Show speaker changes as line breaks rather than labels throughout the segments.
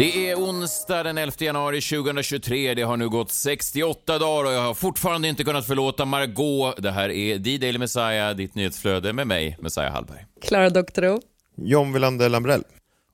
Det är onsdag den 11 januari 2023. Det har nu gått 68 dagar och jag har fortfarande inte kunnat förlåta Margot. Det här är D-Daily Messiah, ditt nyhetsflöde med mig, Messiah Hallberg.
Klara Doktorow.
John Wilander Lambrell.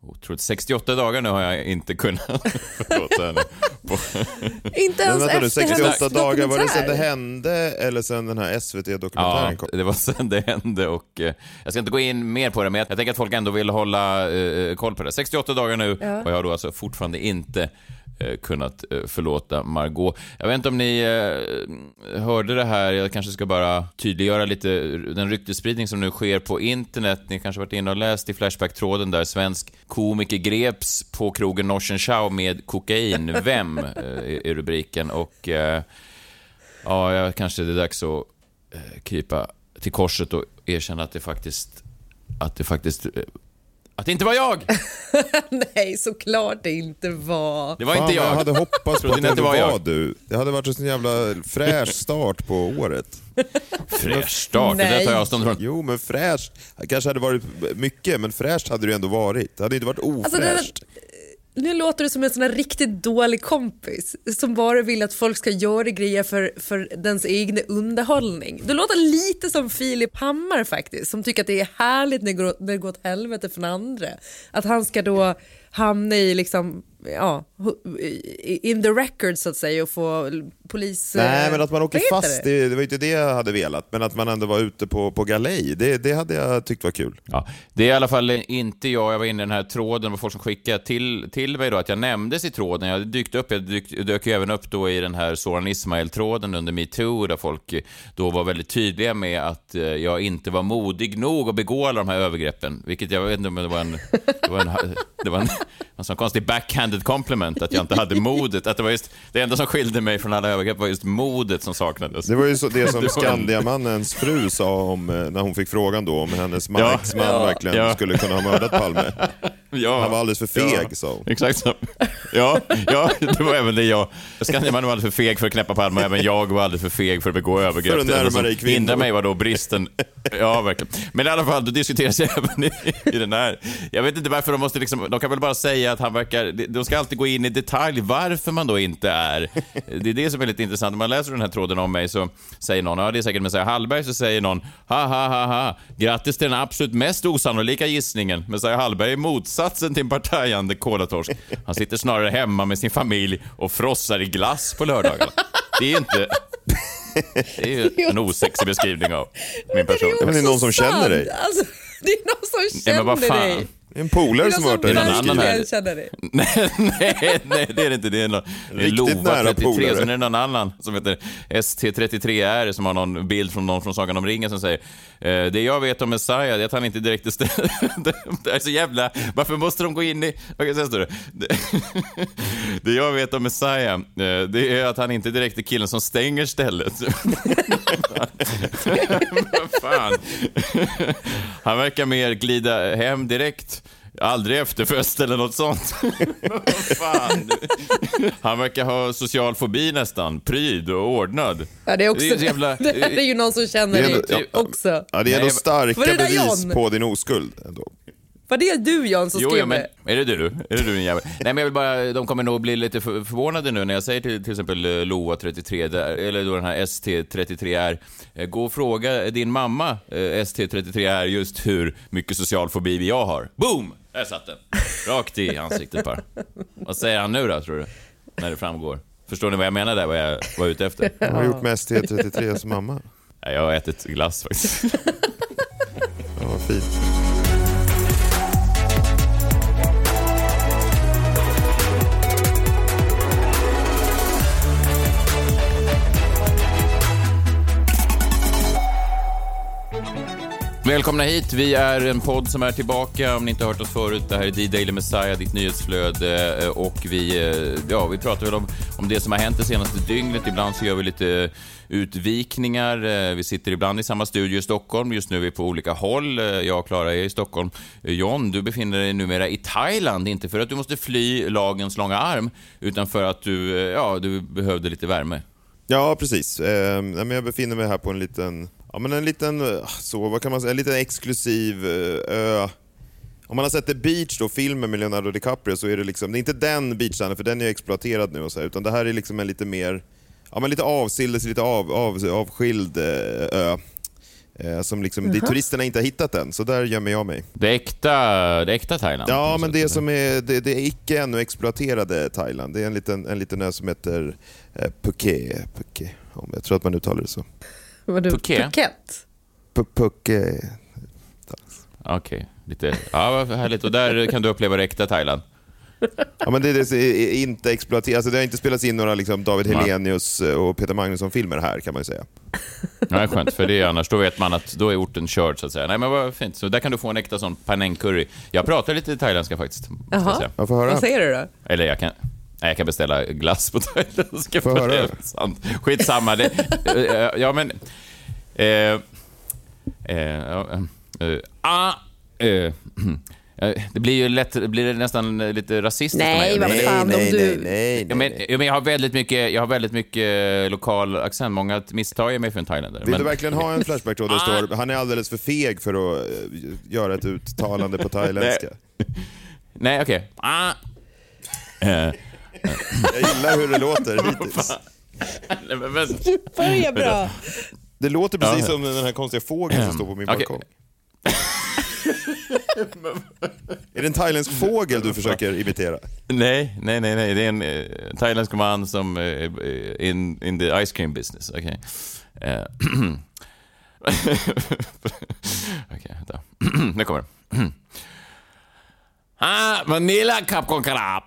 Otroligt. 68 dagar nu har jag inte kunnat förlåta henne.
Inte ens
Men vänta nu,
efter
68
hennes
dagar, var det sen det hände eller sen den här SVT-dokumentären
Ja,
kom?
det var sen det hände och eh, jag ska inte gå in mer på det, men jag, jag tänker att folk ändå vill hålla eh, koll på det. 68 dagar nu
Ja.
och jag har då alltså fortfarande inte eh, kunnat eh, förlåta Margot. Jag vet inte om ni eh, hörde det här, jag kanske ska bara tydliggöra lite den ryktesspridning som nu sker på internet. Ni kanske varit inne och läst i Flashback-tråden där svensk komiker greps på krogen Norsen Chow med kokain. Vem? eh, är rubriken och eh, Ja, kanske det är dags att eh, krypa till korset och erkänna att det faktiskt... Att det faktiskt... Att det inte var jag!
Nej, såklart det inte var.
Det var
Fan,
inte jag.
jag hade hoppats på att det
det var
var
jag?
du. Det hade varit en sån jävla fräsch start på året.
Fräsch start, det där
Nej.
tar jag avstånd från.
Jo, men fräscht. Det kanske hade varit mycket, men fräscht hade det ändå varit. Det hade inte varit
Alltså, det-
ofräscht.
Nu låter du som en sån här riktigt dålig kompis som bara vill att folk ska göra grejer för, för dens egen underhållning. Du låter lite som Filip Hammar faktiskt, som tycker att det är härligt när det går, när det går åt helvete för den andra. Att han ska då hamna i liksom, ja, in the record så att säga och få polis...
Nej, men att man åker fast,
det?
det, det var inte det jag hade velat. Men att man ändå var ute på, på galej, det, det hade jag tyckt var kul.
Ja, det är i alla fall inte jag. Jag var inne i den här tråden med folk som skickade till, till mig då att jag nämndes i tråden. Jag dykt upp, jag dyk, dök ju även upp då i den här Soran Ismail-tråden under metoo där folk eh, då var väldigt tydliga med att eh, jag inte var modig nog att begå alla de här övergreppen. Vilket jag vet inte om det var en... Det var en, det var en, en sån konstig backhanded compliment att jag inte hade modet. Att det var just det enda som skilde mig från alla övergrepp var just modet som saknades.
Det var ju så, det som Skandiamannens fru sa om, eh, när hon fick frågan då om hennes man,
Ja.
exman
Ja.
verkligen
Ja.
skulle kunna ha mördat Palme.
Ja.
Han var alldeles för feg,
Ja.
sa hon.
Exakt så. Ja, ja, det var även det jag... Skandiaman var alldeles för feg för att knäppa Palme, även jag var alldeles för feg för att begå övergrepp.
För att närma dig kvinnor.
hindrade mig var då bristen... Ja, verkligen. Men i alla fall, då diskuteras även i, i den här... Jag vet inte varför de måste liksom... De kan väl bara säga att han verkar... De ska alltid gå in i detalj varför man då inte är... Det är det som är lite intressant. När man läser den här tråden om mig så säger någon, ja det är säkert Messiah Hallberg, så säger någon, ha ha ha ha, grattis till den absolut mest osannolika gissningen. Messiah Hallberg är motsatsen till en partajande kolatorsk. Han sitter snarare hemma med sin familj och frossar i glass på lördagarna. Det är inte... Det är ju en osexig beskrivning av min person.
men det är någon som
också
känner dig.
sant. Alltså, det är någon som
Nej,
känner
men vad fan.
dig.
Det är en polare som har varit
Det är
där
någon annan här. nej, nej, nej, det är det inte. Det är någon det är
Riktigt
Lova
nära
33,
polare.
sen är det någon annan som heter ST33R som har någon bild från någon från Sagan om ringen som säger eh, Det jag vet om Messiah är att han inte direkt är stä- det, är så jävla... Varför måste de gå in i... Vad kan jag säga, det, det jag vet om Messiah, det är att han inte direkt är killen som stänger stället. Vad fan? Han verkar mer glida hem direkt. Aldrig efterfest eller något sånt. Han verkar ha social fobi nästan. Pryd och ordnad.
Ja, det, är också,
Det är jävla-
det är ju någon som känner
Det är
dig
ändå- ja.
också.
Ja, det är ändå starka
det
bevis
John?
på din oskuld. Ändå.
Var det du Jan som
Jo,
skrev
ja, men
det?
är det du? Är det du din jävel? Nej, men jag vill bara, de kommer nog bli lite för, förvånade nu när jag säger till, till exempel eh, Loa 33, där, eller då den här ST33R, eh, gå och fråga din mamma eh, ST33R just hur mycket social fobi jag har. Boom! Där satt den. Rakt i ansiktet bara. Vad säger han nu då, tror du? När det framgår. Förstår ni vad jag menar där, vad jag var ute efter?
Vad har du gjort med ST33s mamma?
Ja, Jag har ätit glass faktiskt.
Ja, vad fint.
Välkomna hit. Vi är en podd som är tillbaka. Om ni inte har hört oss förut, det här är D-Daily Messiah, ditt nyhetsflöde. Eh, och vi, eh, ja, vi pratar väl om, om det som har hänt det senaste dygnet. Ibland så gör vi lite utvikningar. Eh, vi sitter ibland i samma studio i Stockholm. Just nu är vi på olika håll. Jag och Klara är i Stockholm. John, du befinner dig numera i Thailand. Inte för att du måste fly lagens långa arm, utan för att du, ja, du behövde lite värme.
Ja, precis. Jag befinner mig här på en liten, ja, men en liten, eh, så, vad kan man säga, en liten exklusiv eh, ö. Om man har sett The Beach, då, filmen med Leonardo DiCaprio, så är det liksom, det är inte den beachstranden, för den är exploaterad nu, och så här, utan det här är liksom en lite mer, ja men lite avsildes, lite av, av, avskild eh, ö. Eh, som liksom, dit turisterna inte har hittat än, så där gömmer jag mig.
Det äkta, det äkta Thailand.
Ja, men
sätt,
det som är det, det är icke ännu exploaterade Thailand. Det är en liten, en liten ö som heter eh, Phuket. Phuket. Om jag tror att man uttalar det så.
Vadå,
Phuket?
Phuket?
Pu- Phuket.
Okej, lite... Ja, vad härligt. Och där kan du uppleva det äkta Thailand.
Ja, men det, det är inte exploaterat. Alltså, det har inte spelats in några liksom, David
Nej.
Helenius och Peter Magnusson-filmer här kan man ju säga.
Är skönt, för det är annars, då vet man att då är orten körd så att säga. Nej men vad fint, så där kan du få en äkta sån panang curry. Jag pratar lite thailändska faktiskt.
Jaha.
säga.
Jag får höra.
Vad säger du då?
Eller jag kan... Nej, jag kan beställa glass på thailändska. Det är
höra.
sant. Skitsamma. Det, eh, ja, men... Eh, eh, ja, eh, ah, eh, eh, det blir ju lätt, det blir nästan lite rasistiskt
Nej, vad fan,
nej,
om du-
nej, nej,
Ja, men, ja, men jag, har väldigt mycket, jag har väldigt mycket lokal accent. Många misstar mig för en thailändare.
Vill
men-
du verkligen ha en Flashback då det står han är alldeles för feg för att eh, göra ett uttalande på thailändska?
Nej, okej. Ah.
Jag gillar hur det låter hittills.
nej, men, men,
Börja bra.
Det låter precis
Ja.
som den här konstiga fågeln som står på min balkong. Är det en thailändsk fågel du försöker imitera?
nej, nej, nej, nej. Det är en eh, thailändsk man som eh, in, in the ice cream business. Okej. Eh, Okej, vänta. nu kommer det. ah, Manila Capcom Karab.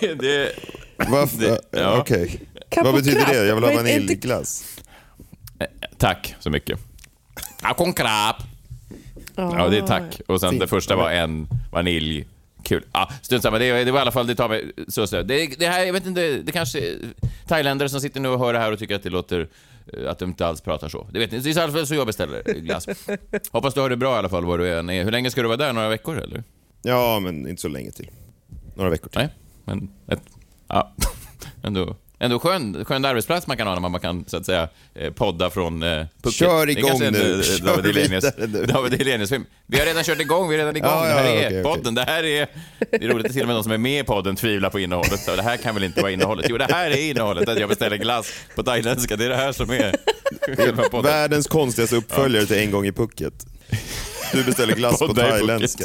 Det, det,
Varför?
ja.
Okej.
Kapp
Vad betyder det? Jag vill ha
Vad är inte-
vaniljglass.
Tack så mycket. Capcom Karab. Ja, det är tack. Och sen det första var en vanilj. Kul. Ja, strunt samma. Det, det var i alla fall, det tar mig så så. Det, det här, jag vet inte, det kanske thailändare som sitter nu och hör det här och tycker att det låter eh, att de inte alls pratar så. Det vet ni. I alla fall så jag beställer glass. Hoppas du har det bra i alla fall var du än är. Hur länge ska du vara där? Några veckor eller?
Ja, men inte så länge till. Några veckor till.
Nej, men ett, ja, ändå, ändå skön, skön arbetsplats man kan ha när man kan så att säga eh, podda från eh, Phuket.
Kör
Det är
igång
en,
nu.
eh,
Kör
David Hellenius,
nu.
David Hellenius film. Vi har redan kört igång, vi är redan igång.
Ja,
det här
ja,
är
okej.
podden. Det här är, det är roligt att till och med de som är med i podden tvivlar på innehållet. Så det här kan väl inte vara innehållet? Jo, det här är innehållet. Att jag beställer glass på thailändska. Det är det här som är själva podden.
Världens konstigaste uppföljare till En gång i Pucket. Du beställer glass på thailändska.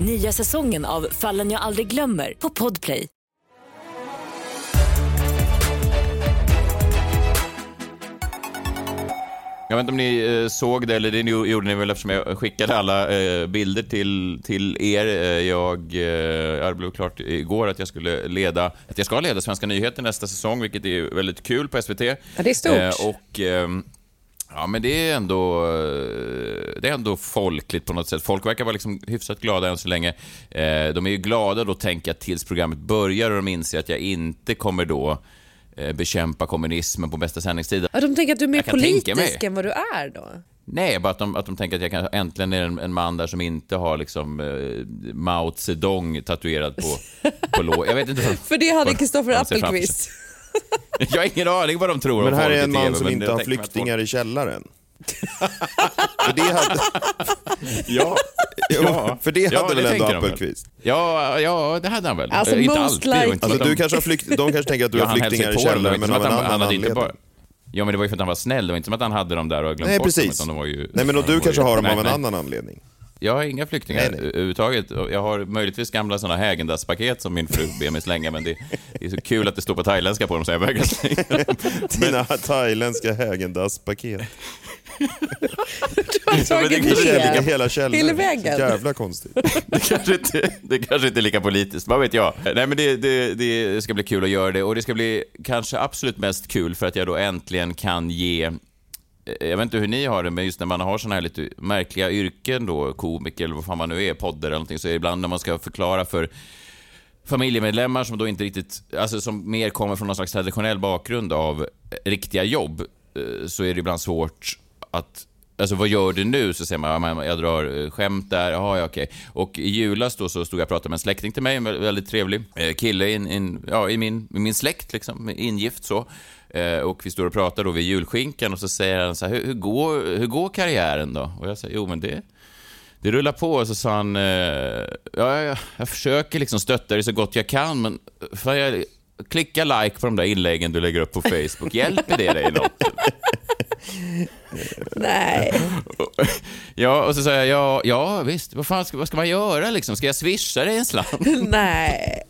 Nya säsongen av Fallen jag aldrig glömmer på Podplay.
Jag vet inte om ni eh, såg det, eller det ni- gjorde ni väl eftersom jag skickade alla eh, bilder till, till er. Eh, jag, jag blev klart igår att jag skulle leda, att jag ska leda Svenska nyheter nästa säsong, vilket är väldigt kul på SVT.
Ja, det är stort.
och, ehm, ja, men det är, ändå, eh, det är ändå folkligt på något sätt. Folk verkar vara liksom hyfsat glada än så länge. Eh, de är ju glada då, tänker jag, tills programmet börjar och de inser att jag inte kommer då eh, bekämpa kommunismen på bästa sändningstid.
Ja, de tänker att du är mer politisk än vad du är då?
Nej, bara att de, att de tänker att jag kan, äntligen är en, en man där som inte har liksom eh, Mao Zedong tatuerad på, på lå. Jag vet inte. Vad,
För det hade Kristoffer Appelqvist.
jag har ingen aning vad de tror
Men
om
här är en man
TV,
som inte har flyktingar i källaren. För det hade,
Ja,
Ja, för det hade
Ja,
väl ändå Appelqvist?
Ja, ja, det hade han väl.
Alltså,
Eh, inte att
Alltså,
de-
du kanske har flykt, de kanske tänker att du
Ja,
har flyktingar i
det
källaren,
inte
men av en annan
hade inte
anledning.
bara- Ja, men det var ju för att han var snäll. Det var inte som att han hade dem där och glömt
Nej,
bort
precis.
dem. utan de var ju,
Nej, men och du kanske
ju-
har dem
nej,
av en
nej.
annan anledning.
Jag har inga flyktingar
Nej, nej.
överhuvudtaget. Jag har möjligtvis gamla såna Häagen-Dazs-paket som min fru ber mig slänga, men det, det är så kul att det står på thailändska på dem så jag vägrar slänga dem.
Dina thailändska Häagen-Dazs-paket.
Du har tagit det.
I hela källaren.
Hela vägen.
Jävla konstigt.
Det kanske, inte, det kanske inte är lika politiskt, vad vet jag. Nej, men det, det, det ska bli kul att göra det och det ska bli kanske absolut mest kul för att jag då äntligen kan ge Eh, jag vet inte hur ni har det, men just när man har sådana här lite märkliga yrken då, komiker eller vad fan man nu är, poddar eller någonting, så är det ibland när man ska förklara för familjemedlemmar som då inte riktigt, alltså som mer kommer från någon slags traditionell bakgrund av eh, riktiga jobb, eh, så är det ibland svårt att Alltså vad gör du nu? Så säger man, jag drar skämt där, jaha ja, okej. Och i julas då så stod jag och pratade med en släkting till mig, en väldigt trevlig kille in, in, ja, i, min, i min släkt, liksom, ingift så. Eh, och vi står och pratar då vid julskinkan och så säger han så här, hur, hur, går, hur går karriären då? Och jag säger, jo men det, det rullar på och så sa han, eh, ja, jag, jag försöker liksom stötta dig så gott jag kan, men får jag klicka like på de där inläggen du lägger upp på Facebook, hjälper det dig något?
Nej.
Ja, och så sa jag, ja, ja visst, vad fan ska, vad ska man göra liksom? Ska jag swisha dig en slant?
Nej.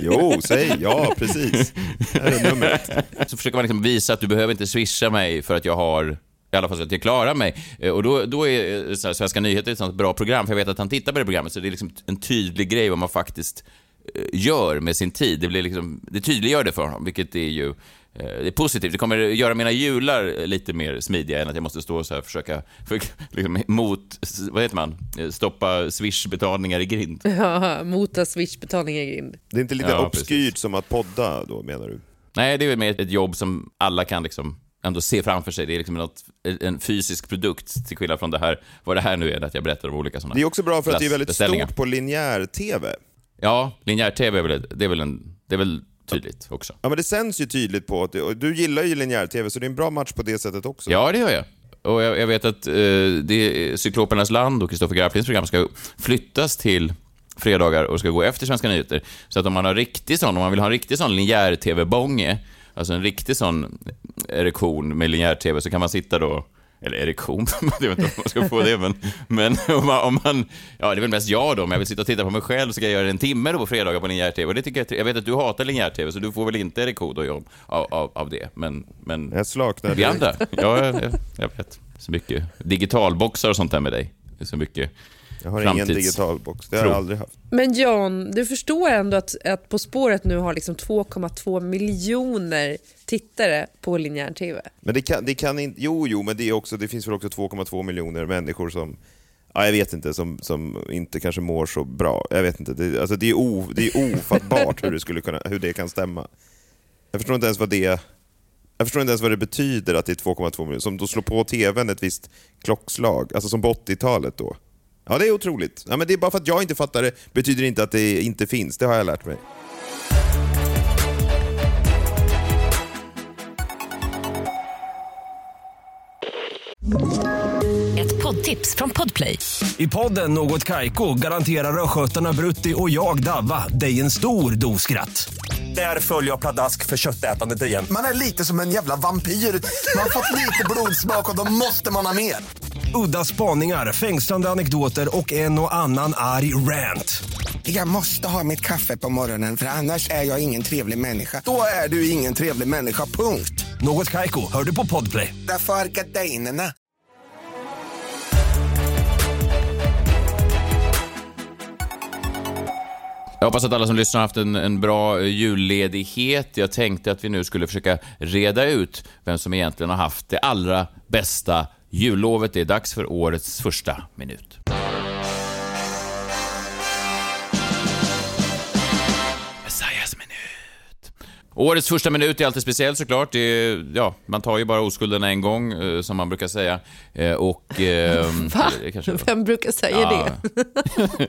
Jo, säg ja, precis. Här är numret.
Så försöker man liksom visa att du behöver inte swisha mig för att jag har i alla fall så att jag klarar mig. Eh, och då, då är eh, så här, Svenska nyheter ett sånt bra program, för jag vet att han tittar på det programmet, så det är liksom en tydlig grej vad man faktiskt eh, gör med sin tid. Det, blir liksom, det tydliggör det för honom, vilket är ju eh, det är positivt. Det kommer göra mina jular lite mer smidiga än att jag måste stå och så här försöka för, liksom, mot, vad heter man, Eh, stoppa swishbetalningar i grind.
Ja, mota swishbetalning i grind.
Det är inte lite
Ja,
obskyrt som att podda då, menar du?
Nej, det är väl mer ett jobb som alla kan liksom ändå se framför sig. Det är liksom något, en fysisk produkt, till skillnad från det här, vad det här nu är, att jag berättar om olika sådana
Det är också bra för att det är väldigt stort på linjär-tv.
Ja, linjär-tv är väl, det är väl, en, det är väl tydligt också.
Ja, men det sänds ju tydligt på och du gillar ju linjär-tv, så det är en bra match på det sättet också.
Ja, det gör jag. Och jag, jag vet att eh, det, Cyklopernas land och Kristoffer Garplings program ska flyttas till fredagar och ska gå efter Svenska nyheter. Så att om man har riktig sån, om man vill ha en riktig sån linjär-tv-bånge, alltså en riktig sån erektion med linjär-tv, så kan man sitta då eller erektion, jag vet inte om man ska få det, men, men om, man, om man... Ja, det är väl mest jag då, om jag vill sitta och titta på mig själv så ska jag göra det en timme då på fredagar på linjär-tv. Och det tycker jag, jag vet att du hatar linjär-tv, så du får väl inte erektion då, John, av, av, av det. Men, men
Jag slaknar
vi andra, ja, jag, jag, jag vet. Så mycket digitalboxar och sånt där med dig. Det är så mycket
Jag har ingen
framtids-
digitalbox, det har jag
tro.
aldrig haft.
Men John, du förstår ändå att, att På spåret nu har liksom 2,2 miljoner tittare på linjär TV.
Men det kan, det kan inte... Jo, jo, men det, är också, det finns väl också 2,2 miljoner människor som... Ja, jag vet inte, som, som inte kanske mår så bra. Jag vet inte. Det, alltså, det, är, o, det är ofattbart hur det, skulle kunna, hur det kan stämma. Jag förstår inte ens vad det... Jag förstår inte ens vad det betyder att det är 2,2 miljoner, som då slår på tvn ett visst klockslag, alltså som på 80-talet då. Ja, det är otroligt. Ja, men det är bara för att jag inte fattar det, betyder inte att det inte finns. Det har jag lärt mig.
Ett poddtips från Podplay.
I podden Något Kaiko garanterar östgötarna Brutti och jag, Davva, dig en stor dos skratt. Där följer jag pladask för köttätandet igen.
Man är lite som en jävla vampyr. Man har fått lite blodsmak och då måste man ha mer.
Udda spaningar, fängslande anekdoter och en och annan arg rant.
Jag måste ha mitt kaffe på morgonen för annars är jag ingen trevlig människa. Då är du ingen trevlig människa, punkt.
Något Kaiko, hör du på Podplay.
Därför är gardinerna.
Jag hoppas att alla som lyssnar har haft en, en bra eh, julledighet. Jag tänkte att vi nu skulle försöka reda ut vem som egentligen har haft det allra bästa jullovet. Är dags för årets första minut. Årets första minut är alltid speciell såklart. Det är, ja, man tar ju bara oskulden en gång, eh, som man brukar säga. Eh, och... Eh,
Va?
kanske-
Vem brukar säga
Ja.
det?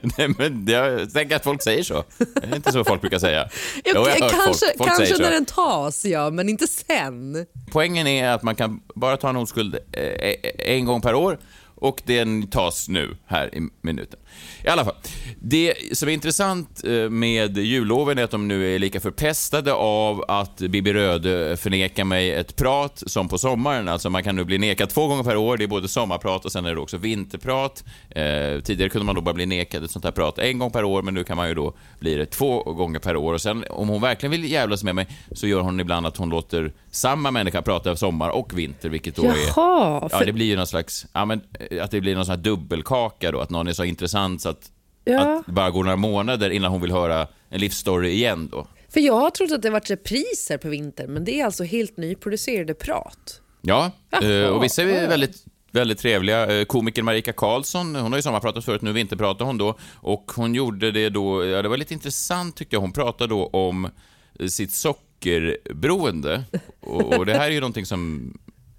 Nej, men jag tänker att folk säger så. Det är inte så folk brukar säga.
Jo,
jag har hört
kanske
folk, folk
kanske när den tas, ja, men inte sen.
Poängen är att man kan bara ta en oskuld eh, en gång per år och den tas nu, här i minuten. I alla fall, det som är intressant eh, med julloven är att de nu är lika förpestade av att Bibi Röde förnekar mig ett prat som på sommaren. Alltså man kan nu bli nekad två gånger per år. Det är både sommarprat och sen är det också vinterprat. Eh, tidigare kunde man då bara bli nekad ett sånt här prat en gång per år, men nu kan man ju då bli det två gånger per år. Och sen om hon verkligen vill jävlas med mig så gör hon ibland att hon låter samma människa prata sommar och vinter, vilket då är...
Jaha,
Ja,
för-
det blir ju någon slags, ja men eh, att det blir någon sån här dubbelkaka då, att någon är så intressant så att,
Ja.
att bara går några månader innan hon vill höra en livsstory igen då.
För jag har trott att det varit repriser på vintern, men det är alltså helt nyproducerade prat.
Ja,
Jaha,
eh, och vissa är väldigt väldigt trevliga. Eh, Komikern Marika Karlsson, hon har ju sommarpratat förut, nu vinterpratar hon då. Och hon gjorde det då, ja det var lite intressant tyckte jag, hon pratade då om eh, sitt sockerberoende. Och, och det här är ju någonting som,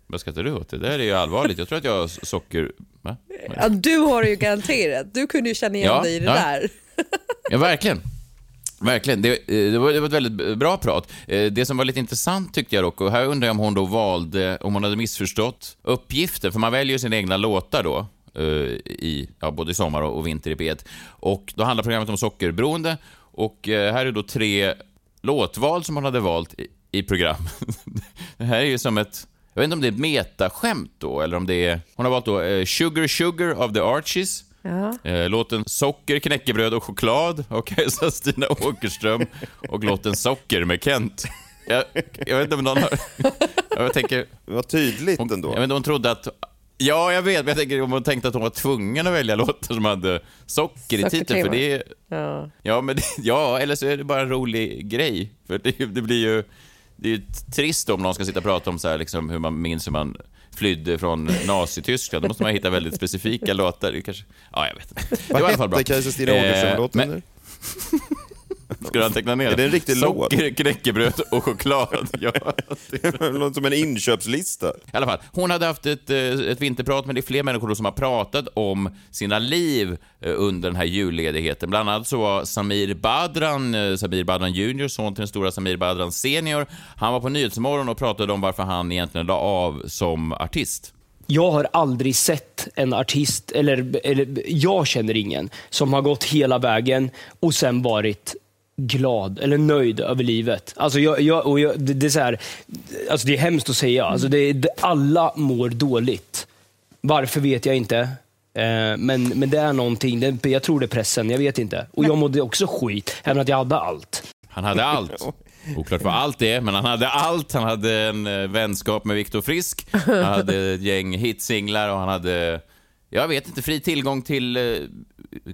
vad skrattar du åt? Det där är ju allvarligt. Jag tror att jag har socker... Va?
Ja, du har det ju garanterat. Du kunde ju känna igen
Ja,
dig i det
ja.
där.
Ja, verkligen. Verkligen. Det, eh, det, var, ett väldigt bra prat. Eh, Det som var lite intressant tyckte jag dock, och här undrar jag om hon då valde, om hon hade missförstått uppgiften, för man väljer ju sina egna låtar då, eh, i, ja, både sommar och vinter i P1. Och då handlar programmet om sockerberoende, och här är då tre låtval som hon hade valt i, i programmet. Det här är ju som ett, jag vet inte om det är ett metaskämt då, eller om det är, hon har valt då eh, Sugar Sugar of the Archies,
Ja.
Eh, Låten Socker, knäckebröd och choklad av Kajsa Stina Åkerström och låten Socker med Kent. Jag, jag vet inte om någon har... Jag tänker...
Vad tydligt
hon,
ändå.
Jag vet inte hon trodde att... Ja, jag vet, men jag tänker om hon tänkte att hon var tvungen att välja låtar som hade socker i titeln, för det är...
Ja.
Ja, men det, ja, eller så är det bara en rolig grej. För det, det blir ju... Det är ju trist om någon ska sitta och prata om så här, liksom, hur man minns hur man flydde från Nazityskland. Då måste man hitta väldigt specifika låtar. Det Kanske, ja, jag vet inte. Det var i alla fall bra.
hette Kajsa Stina Åkerström-låten
Ska du anteckna ner
Är det en riktig låt?
Socker, knäckebröd och choklad. Ja.
Det låter som en inköpslista.
I alla fall, hon hade haft ett, eh, ett vinterprat, men det är fler människor som har pratat om sina liv eh, under den här julledigheten. Bland annat så var Samir Badran, eh, Samir Badran Junior, son till den stora Samir Badran Senior, han var på Nyhetsmorgon och pratade om varför han egentligen la av som artist.
Jag har aldrig sett en artist, eller, eller jag känner ingen, som har gått hela vägen och sen varit glad eller nöjd över livet. Alltså jag, jag, och jag, det, det, är så här, alltså det är hemskt att säga. Alltså det, det, alla mår dåligt. Varför vet jag inte. Eh, men, men det är någonting, det, jag tror det är pressen, jag vet inte. Och jag mådde också skit, även att jag hade allt.
Han hade allt. Oklart vad allt är, men han hade allt. Han hade en eh, vänskap med Viktor Frisk, han hade ett gäng hitsinglar och han hade, jag vet inte, fri tillgång till eh,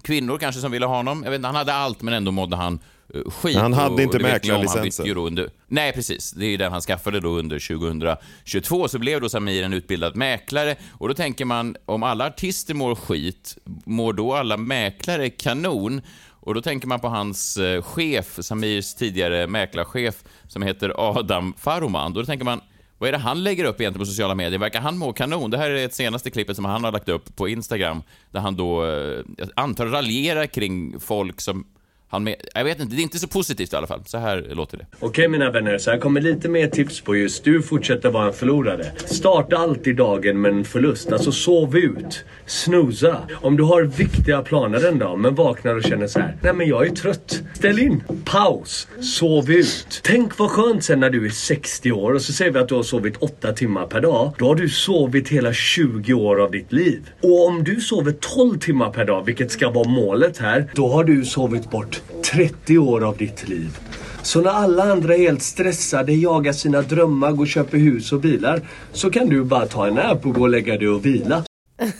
kvinnor kanske som ville ha honom. Jag vet inte, han hade allt, men ändå mådde han skit.
Han hade
Och-
inte
det
mäklarlicensen.
Under, nej, precis. Det är den han skaffade då under 2022. Så blev då Samir en utbildad mäklare. Och då tänker man, om alla artister mår skit, mår då alla mäklare kanon? Och då tänker man på hans eh, chef, Samirs tidigare mäklarchef, som heter Adam Faroman. Då tänker man, vad är det han lägger upp egentligen på sociala medier? Verkar han må kanon? Det här är ett senaste klippet som han har lagt upp på Instagram, där han då, eh, jag antar raljerar kring folk som han med, jag vet inte, det är inte så positivt i alla fall. Så här låter det.
Okej mina vänner, så här kommer lite mer tips på just du fortsätter vara en förlorare. Starta alltid dagen med en förlust, alltså sov ut. Snooza. Om du har viktiga planer en dag men vaknar och känner så här. Nej men jag är trött. Ställ in. Paus. Sov ut. Tänk vad skönt sen när du är 60 år och så säger vi att du har sovit 8 timmar per dag. Då har du sovit hela 20 år av ditt liv. Och om du sover 12 timmar per dag, vilket ska vara målet här, då har du sovit bort 30 år av ditt liv. Så när alla andra är helt stressade, jagar sina drömmar, går och köper hus och bilar, så kan du bara ta en nap och gå och lägga dig och vila.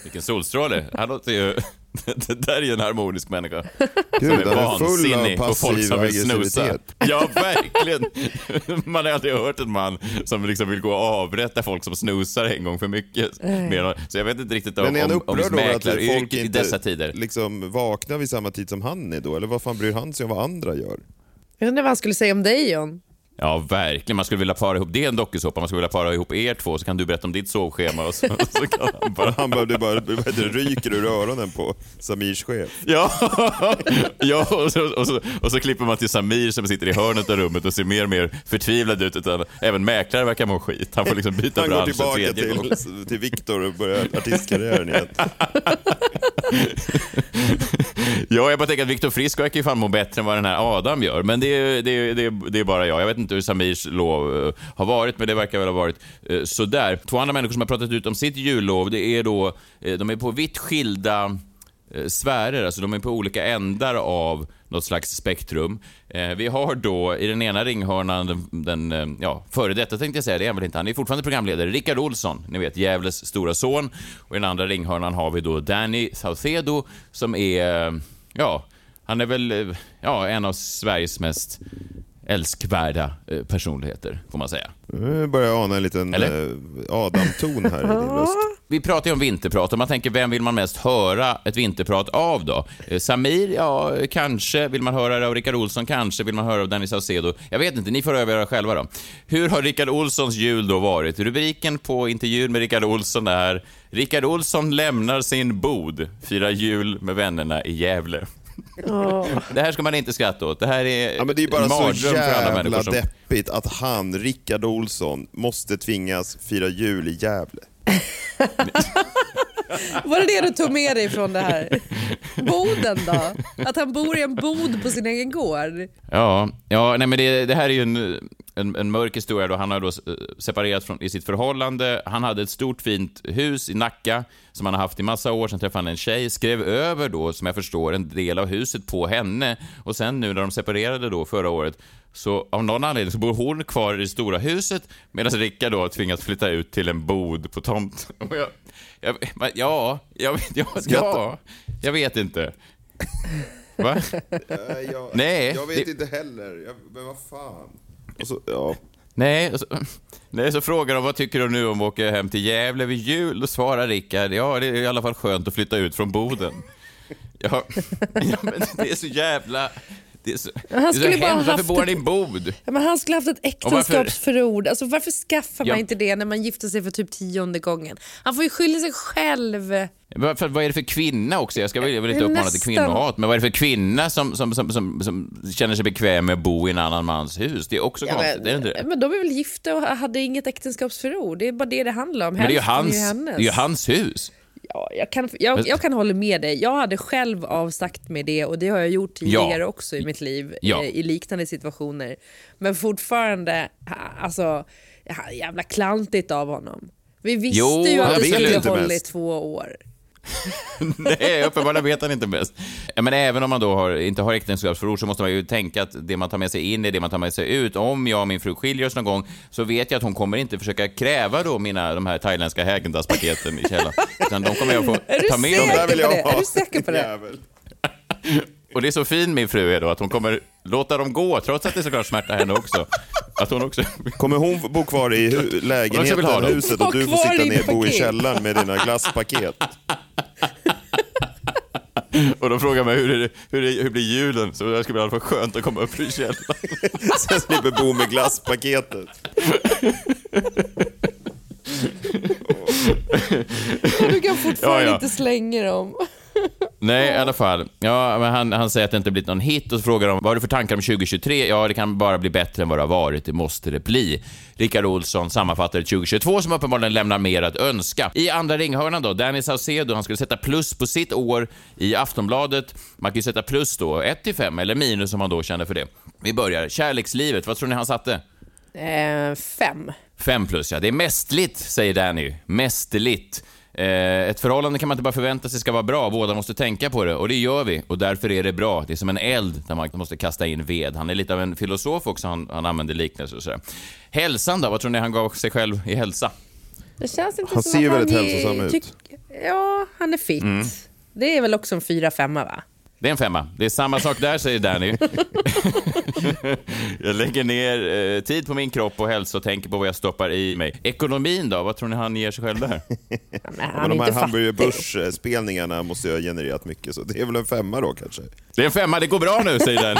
Vilken solstråle. Här låter ju... Det där är ju en harmonisk människa.
Gud,
som är vansinnig på folk som vill snusa. Ja, verkligen. Man har aldrig hört en man som liksom vill gå och avrätta folk som snusar en gång för mycket. Så jag vet inte riktigt
Men
om,
han
om, om mäklaryrket i dessa tider.
liksom vaknar vid samma tid som han är då? Eller vad fan bryr han sig om vad andra gör?
Jag undrar vad han skulle säga om dig John.
Ja, verkligen. Man skulle vilja para ihop, det är en dokusåpa, man skulle vilja para ihop er två så kan du berätta om ditt sovschema och så, så kan han bara...
Han behövde bara, vad det, ryker ur öronen på Samirs chef.
Ja, ja och, så, och, så, och så klipper man till Samir som sitter i hörnet av rummet och ser mer och mer förtvivlad ut. Utan även mäklare verkar må skit. Han får liksom byta
Han går
bransch en
tillbaka
tredje gång.
till, till Viktor och börjar artistkarriären igen.
Ja, jag bara tänker att Viktor Frisk verkar ju fan må bättre än vad den här Adam gör. Men det är, det, är, det, är, det är bara jag. Jag vet inte hur Samirs lov eh, har varit, men det verkar väl ha varit eh, sådär. Två andra människor som har pratat ut om sitt jullov, det är då, eh, de är på vitt skilda sfärer, alltså de är på olika ändar av något slags spektrum. Vi har då i den ena ringhörnan den, den ja, före detta tänkte jag säga, det är han väl inte, han är fortfarande programledare, Rickard Olsson, ni vet Gävles stora son. Och i den andra ringhörnan har vi då Danny Saucedo som är, ja, han är väl ja, en av Sveriges mest älskvärda eh, personligheter, får man säga.
Nu börjar jag ana en liten
Eller?
eh, Adam-ton här i din röst.
Vi pratar ju om vinterprat och man tänker vem vill man mest höra ett vinterprat av då? Eh, Samir, ja kanske. Vill man höra det av Rickard Olsson? Kanske. Vill man höra av Danny Saucedo? Jag vet inte, ni får avgöra själva då. Hur har Rickard Olssons jul då varit? Rubriken på intervjun med Rickard Olsson är Rickard Olsson lämnar sin bod, firar jul med vännerna i Gävle. Det här ska man inte skratta åt. Det här är,
Ja, men det är bara så jävla
som...
deppigt att han, Rickard Olsson, måste tvingas fira jul i Gävle.
Var det det du tog med dig från det här? Boden då? Att han bor i en bod på sin egen gård?
Ja, ja nej men det, det här är ju en, en, en mörk historia. Då. Han har då eh, separerat från, i sitt förhållande. Han hade ett stort fint hus i Nacka som han har haft i massa år. Sen träffade han en tjej, skrev över då, som jag förstår, en del av huset på henne. Och sen nu när de separerade då förra året, så av någon anledning så bor hon kvar i det stora huset medan Rickard då tvingas flytta ut till en bod på tomten. Jag, jag, ja, jag, ja, ja, jag vet inte. Va?
Jag,
Nej,
Jag vet
det-
inte heller. Men vad fan. Och så, ja.
Nej, och så, nej, så frågar de vad tycker du nu om att åka hem till Gävle vid jul? Då svarar Rickard, ja det är i alla fall skönt att flytta ut från Boden. Ja, ja men det är så jävla... Det är så,
Han
det är så
skulle bara
hemskt. Varför
haft
bor han i en bod?
Ja, men han skulle haft ett äktenskapsförord. Alltså, varför skaffar man
Ja.
inte det när man gifter sig för typ tionde gången? Han får ju skylla sig själv.
För, vad är det för kvinna också? Jag ska väl, jag vill inte uppmana till kvinnohat, men vad är det för kvinna som, som, som, som, som känner sig bekväm med att bo i en annan mans hus? Det är också
Ja,
konstigt, är det inte
men,
det?
men de är väl gifta och hade inget äktenskapsförord. Det är bara det det handlar om.
Men det är ju hans, det är hans hus.
Ja, jag, kan, jag, jag kan hålla med dig. Jag hade själv avsagt med det och det har jag gjort tidigare
Ja.
också i mitt liv
Ja.
eh, i liknande situationer. Men fortfarande, alltså, jävla klantigt av honom. Vi visste
Jo,
ju att det skulle hålla i två år.
Nej, uppenbarligen vet han inte bäst. Men även om man då har, inte har äktenskapsförord så måste man ju tänka att det man tar med sig in är det man tar med sig ut. Om jag och min fru skiljer oss någon gång så vet jag att hon kommer inte försöka kräva då mina, de här thailändska Häagen-Dazs-paketen i källaren. Utan de kommer jag få ta med dem.
Är du säker på det?
Jävel.
Och det är så fin min fru är då, att hon kommer låta dem gå, trots att det såklart smärtar henne också. Att hon också...
Kommer hon bo kvar i hu- lägenheten, huset och du får sitta ner bo i källaren med dina glasspaket?
Och de frågar mig hur, är det, hur, är, hur blir julen? Så det ska bli i alla fall skönt att komma upp ur källaren.
Sen slipper bo med glasspaketet.
Du kan fortfarande
Ja, ja.
inte slänga dem.
Nej, i alla fall. Ja, men han, han säger att det inte blivit någon hit och så frågar de vad har du för tankar om 2023? Ja, det kan bara bli bättre än vad det har varit. Det måste det bli. Rickard Olsson sammanfattar ett 2022 som uppenbarligen lämnar mer att önska. I andra ringhörnan då, Danny Saucedo, han skulle sätta plus på sitt år i Aftonbladet. Man kan ju sätta plus då, 1 till 5 eller minus om man då känner för det. Vi börjar. Kärlekslivet, vad tror ni han satte?
Eh, fem.
Fem plus, ja. Det är mästerligt, säger Danny. Mästerligt. Eh, ett förhållande kan man inte bara förvänta sig ska vara bra, båda måste tänka på det. Och det gör vi, och därför är det bra. Det är som en eld där man måste kasta in ved. Han är lite av en filosof också, han, han använder liknelser och sådär. Hälsan då, vad tror ni han gav sig själv i hälsa?
Det känns inte
Han
som
ser ju
att
väldigt
är-
hälsosam ut.
tyck- Ja, han är fit.
Mm.
Det är väl också en fyra femma va?
Det är en femma. Det är samma sak där, säger Danny. jag lägger ner eh, tid på min kropp och hälsa och tänker på vad jag stoppar i mig. Ekonomin då, vad tror ni han ger sig själv där?
Men han är
de här
inte
Hamburger
fattig.
Börs-spelningarna måste ju ha genererat mycket, så det är väl en femma då kanske.
Det är en femma, det går bra nu, säger den.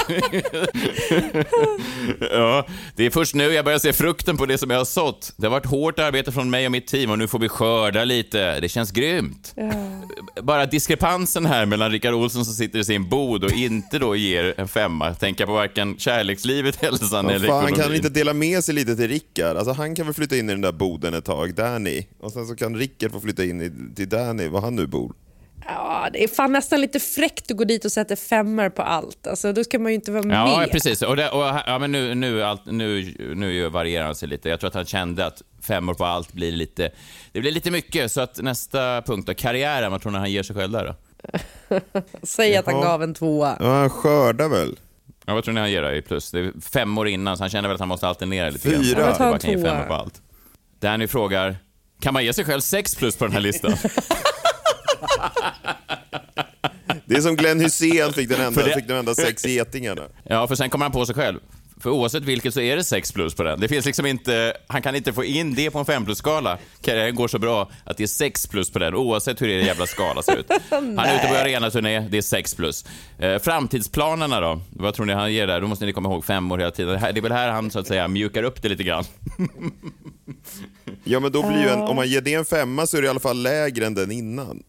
ja, det är först nu jag börjar se frukten på det som jag har sått. Det har varit hårt arbete från mig och mitt team och nu får vi skörda lite. Det känns grymt. Bara diskrepansen här mellan Rickard Olsson som sitter i sin bod och inte då ger en femma. Tänka på varken kärlekslivet, hälsan eller
fan,
ekonomin.
kan han inte dela med sig lite till Rickard? Alltså han kan väl flytta in i den där boden ett tag, Danny. Och sen så kan Rickard få flytta in i, till Danny, var han nu bor.
Ja, det är fan nästan lite fräckt att gå dit och sätta femmor på allt. Alltså, då ska man ju inte vara
Ja,
med.
precis. Och det, och, ja, men nu, nu, allt, nu, nu varierar han sig lite. Jag tror att han kände att femmor på allt blir lite, det blir lite mycket. Så att nästa punkt då, karriären, vad tror ni han ger sig själv där då?
Säg att han gav en tvåa.
Ja, han skördar väl.
Ja, vad tror ni han ger då i plus? Det är fem år innan, så han känner väl att han måste alternera lite grann.
Fyra. Jag
bara kan ge
tvåa.
femmor på allt. Danny frågar, kan man ge sig själv sex plus på den här listan?
Det är som Glenn Hussein fick den enda,
det-
fick de enda sex getingarna.
Ja, för sen kommer han på sig själv. För oavsett vilket så är det 6 plus på den. Det finns liksom inte, han kan inte få in det på en 5 plus-skala. Karriären går så bra att det är 6 plus på den, oavsett hur det jävla skala ser ut. Han är ute på arenaturné, det är 6 plus. Eh, framtidsplanerna då? Vad tror ni han ger där? Då måste ni komma ihåg fem år hela tiden. Det är väl här han så att säga mjukar upp det lite grann.
Ja, men då blir ju en, om man ger det en femma så är det i alla fall lägre än den innan.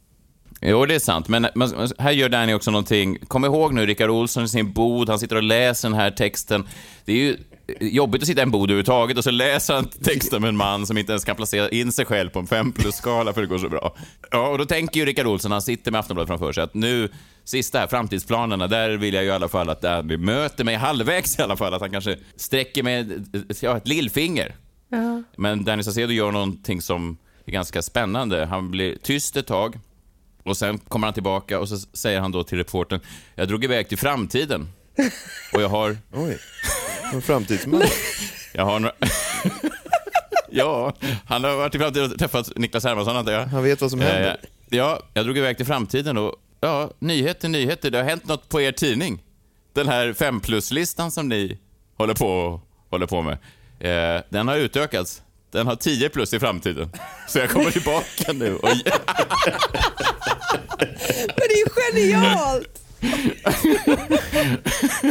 Jo, det är sant. Men, men här gör Danny också någonting. Kom ihåg nu, Rickard Olsson i sin bod, han sitter och läser den här texten. Det är ju jobbigt att sitta i en bod överhuvudtaget och så läser han texten med en man som inte ens kan placera in sig själv på en 5 plus-skala för det går så bra. Ja, och då tänker ju Rickard Olsson, han sitter med Aftonbladet framför sig, att nu, sista här, framtidsplanerna, där vill jag ju i alla fall att Danny möter mig halvvägs i alla fall, att han kanske sträcker med ja, ett lillfinger.
Ja.
Men Danny Saucedo gör någonting som är ganska spännande. Han blir tyst ett tag och sen kommer han tillbaka och så säger han då till reportern, jag drog iväg till framtiden och jag har...
Oj, en framtidsman.
Jag har några... ja, han har varit i framtiden och träffat Niklas Hermansson antar jag.
Han vet vad som händer.
Eh, ja, jag drog iväg till framtiden och ja, nyheter, nyheter. Det har hänt något på er tidning. Den här 5 plus-listan som ni håller på, håller på med. Eh, den har utökats. Den har 10 plus i framtiden. Så jag kommer tillbaka nu och...
Men det är ju genialt!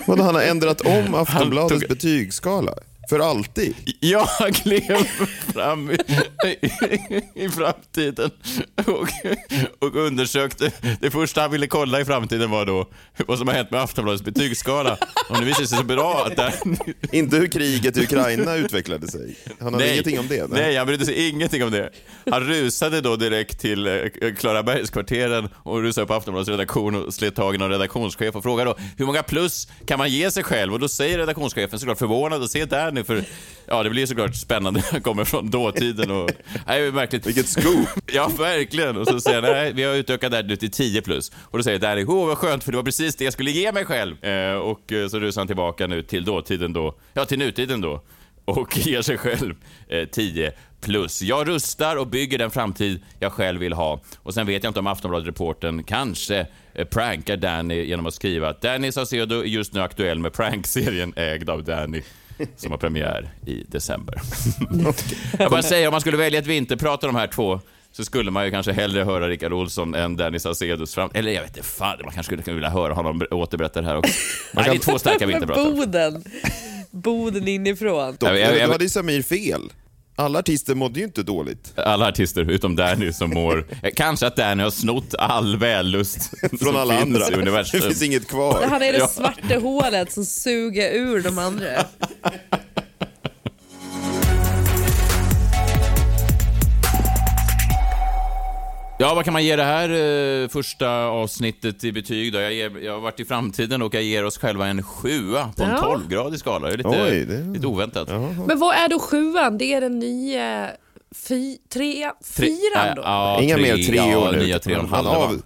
Vadå, han har ändrat om Aftonbladets
tog-
betygsskala? För alltid?
Jag klev fram i, i framtiden och, och undersökte. Det första han ville kolla i framtiden var då vad som har hänt med Aftonbladets betygsskala. Och nu visar det sig så bra att där,
Inte hur kriget i Ukraina utvecklade sig. Han hade ingenting om det?
Nej, han brydde sig ingenting om det. Han rusade då direkt till eh, Klarabergskvarteren och rusade upp på Aftonbladets redaktion och slet tag i någon redaktionschef och frågade då hur många plus kan man ge sig själv? Och då säger redaktionschefen såklart förvånad och se där nu för ja, det blir såklart spännande när han kommer från dåtiden och nej, märkligt.
Vilket scoop!
Ja, verkligen. Och så säger han, nej, vi har utökat det här nu till 10 plus. Och då säger Danny, åh vad skönt för det var precis det jag skulle ge mig själv. Eh, och eh, så rusar han tillbaka nu till dåtiden då, ja till nutiden då. Och ger sig själv eh, 10 plus. Jag rustar och bygger den framtid jag själv vill ha. Och sen vet jag inte om Aftonbladet-reportern kanske eh, prankar Danny genom att skriva att Danny Saucedo är just nu aktuell med prankserien ägd av Danny som har premiär i december. Jag bara säger, om man skulle välja ett vinterprat av de här två så skulle man ju kanske hellre höra Rickard Olsson än Danny Saucedos fram... Eller jag vet inte, fan, man kanske skulle vilja höra honom återberätta det här också. Nej, det är två starka vinterpratare.
Boden. Boden inifrån.
Då,
Jag- jag- jag-
då hade ju Samir fel. Alla artister mådde ju inte dåligt.
Alla artister utom Danny som mår... Kanske att Danny har snott all vällust
Från alla andra.
i universum.
Det finns inget kvar.
Han är det
Ja.
svarta hålet som suger ur de andra.
Ja, vad kan man ge det här eh, första avsnittet i betyg då? Jag, ger, jag har varit i framtiden och jag ger oss själva en sjua på en
Ja.
12-gradig skala. Det är lite,
Oj, det-
lite oväntat.
Men vad är då sjuan? Det är den nya fy, tre, fyran då?
Ja,
Inga
tre,
mer tre
ja,
nu.
nya tre och halva.
av,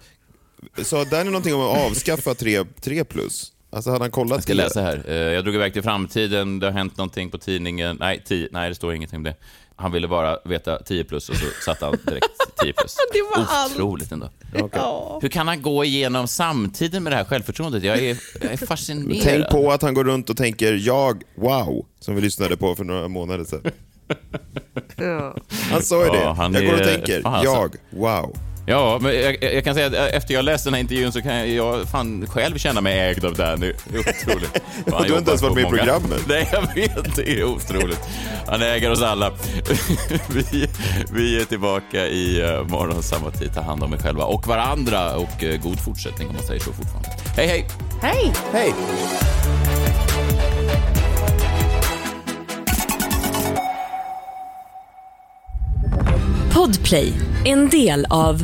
sa Danny någonting om att avskaffa 3 plus? Alltså hade han kollat
Jag ska läsa här. Eh, Jag drog iväg till framtiden, det har hänt någonting på tidningen. Nej, 10, nej det står ingenting om det. Han ville bara veta 10 plus och så satte han direkt 10 plus.
Det var allt.
Otroligt ändå.
Ja.
Hur kan han gå igenom samtiden med det här självförtroendet? Jag är, jag är fascinerad.
Tänk på att han går runt och tänker jag, wow, som vi lyssnade på för några månader sedan.
Ja.
Han sa ju det.
Ja, han
jag går och tänker,
fan, alltså.
jag, wow.
Ja, men jag, jag kan säga att efter jag läste den här intervjun så kan jag, jag fan själv känna mig ägd av Danny. Otroligt.
du har inte ens varit med i
många-
programmet.
Nej, jag vet. Det är otroligt. Han äger oss alla. Vi, vi är tillbaka i uh, morgon samma tid. Ta hand om er själva och varandra och eh, god fortsättning om man säger så fortfarande. Hej, hej!
Hej!
Hej!
Podplay, en del av